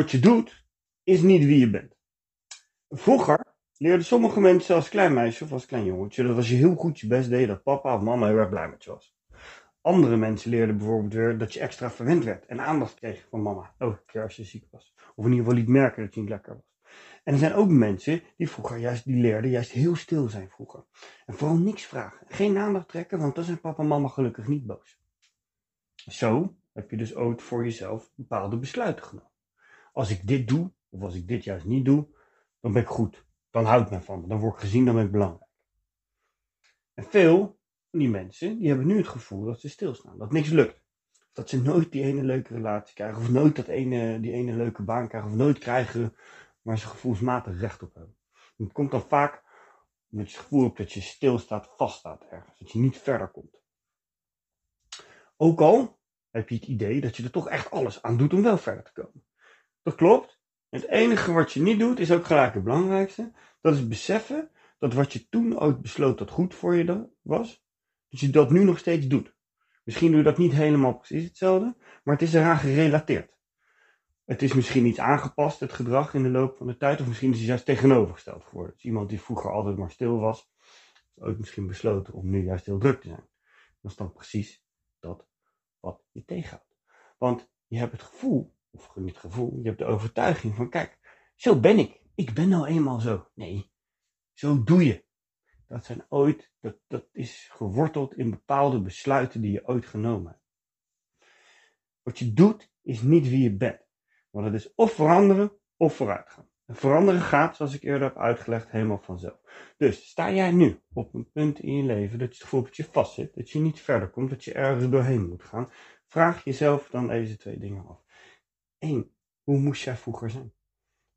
Wat je doet, is niet wie je bent. Vroeger leerden sommige mensen als klein meisje of als klein jongetje dat als je heel goed je best deed, dat papa of mama heel erg blij met je was. Andere mensen leerden bijvoorbeeld weer dat je extra verwend werd en aandacht kreeg van mama, elke keer als je ziek was. Of in ieder geval liet merken dat je niet lekker was. En er zijn ook mensen die vroeger juist, die leerden juist heel stil zijn vroeger. En vooral niks vragen. Geen aandacht trekken, want dan zijn papa en mama gelukkig niet boos. Zo heb je dus ooit voor jezelf bepaalde besluiten genomen. Als ik dit doe, of als ik dit juist niet doe, dan ben ik goed. Dan houdt men van me. Dan word ik gezien, dan ben ik belangrijk. En veel van die mensen, die hebben nu het gevoel dat ze stilstaan. Dat niks lukt. Dat ze nooit die ene leuke relatie krijgen. Of nooit dat ene, die ene leuke baan krijgen. Of nooit krijgen waar ze gevoelsmatig recht op hebben. En het komt dan vaak met het gevoel op dat je stilstaat, vaststaat ergens. Dat je niet verder komt. Ook al heb je het idee dat je er toch echt alles aan doet om wel verder te komen. Dat klopt. Het enige wat je niet doet is ook gelijk het belangrijkste. Dat is beseffen dat wat je toen ooit besloot dat goed voor je was, dat je dat nu nog steeds doet. Misschien doe je dat niet helemaal precies hetzelfde, maar het is eraan gerelateerd. Het is misschien iets aangepast, het gedrag in de loop van de tijd, of misschien is het juist tegenovergesteld geworden. Dus iemand die vroeger altijd maar stil was, is ook misschien besloten om nu juist heel druk te zijn. Dat is dan precies dat wat je tegenhoudt. Want je hebt het gevoel, of niet gevoel, je hebt de overtuiging van, kijk, zo ben ik. Ik ben nou eenmaal zo. Nee, zo doe je. Dat zijn ooit, dat, dat is geworteld in bepaalde besluiten die je ooit genomen hebt. Wat je doet, is niet wie je bent. Want het is of veranderen of vooruitgaan. En veranderen gaat, zoals ik eerder heb uitgelegd, helemaal vanzelf. Dus sta jij nu op een punt in je leven dat je het gevoel dat je vastzit, dat je niet verder komt, dat je ergens doorheen moet gaan, vraag jezelf dan deze twee dingen af. Eén, hoe moest jij vroeger zijn?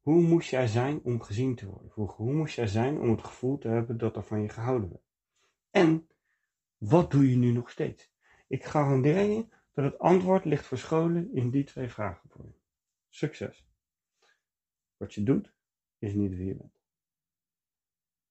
Hoe moest jij zijn om gezien te worden vroeger? Hoe moest jij zijn om het gevoel te hebben dat er van je gehouden werd? En wat doe je nu nog steeds? Ik garandeer je dat het antwoord ligt verscholen in die twee vragen voor je. Succes! Wat je doet, is niet wie je bent.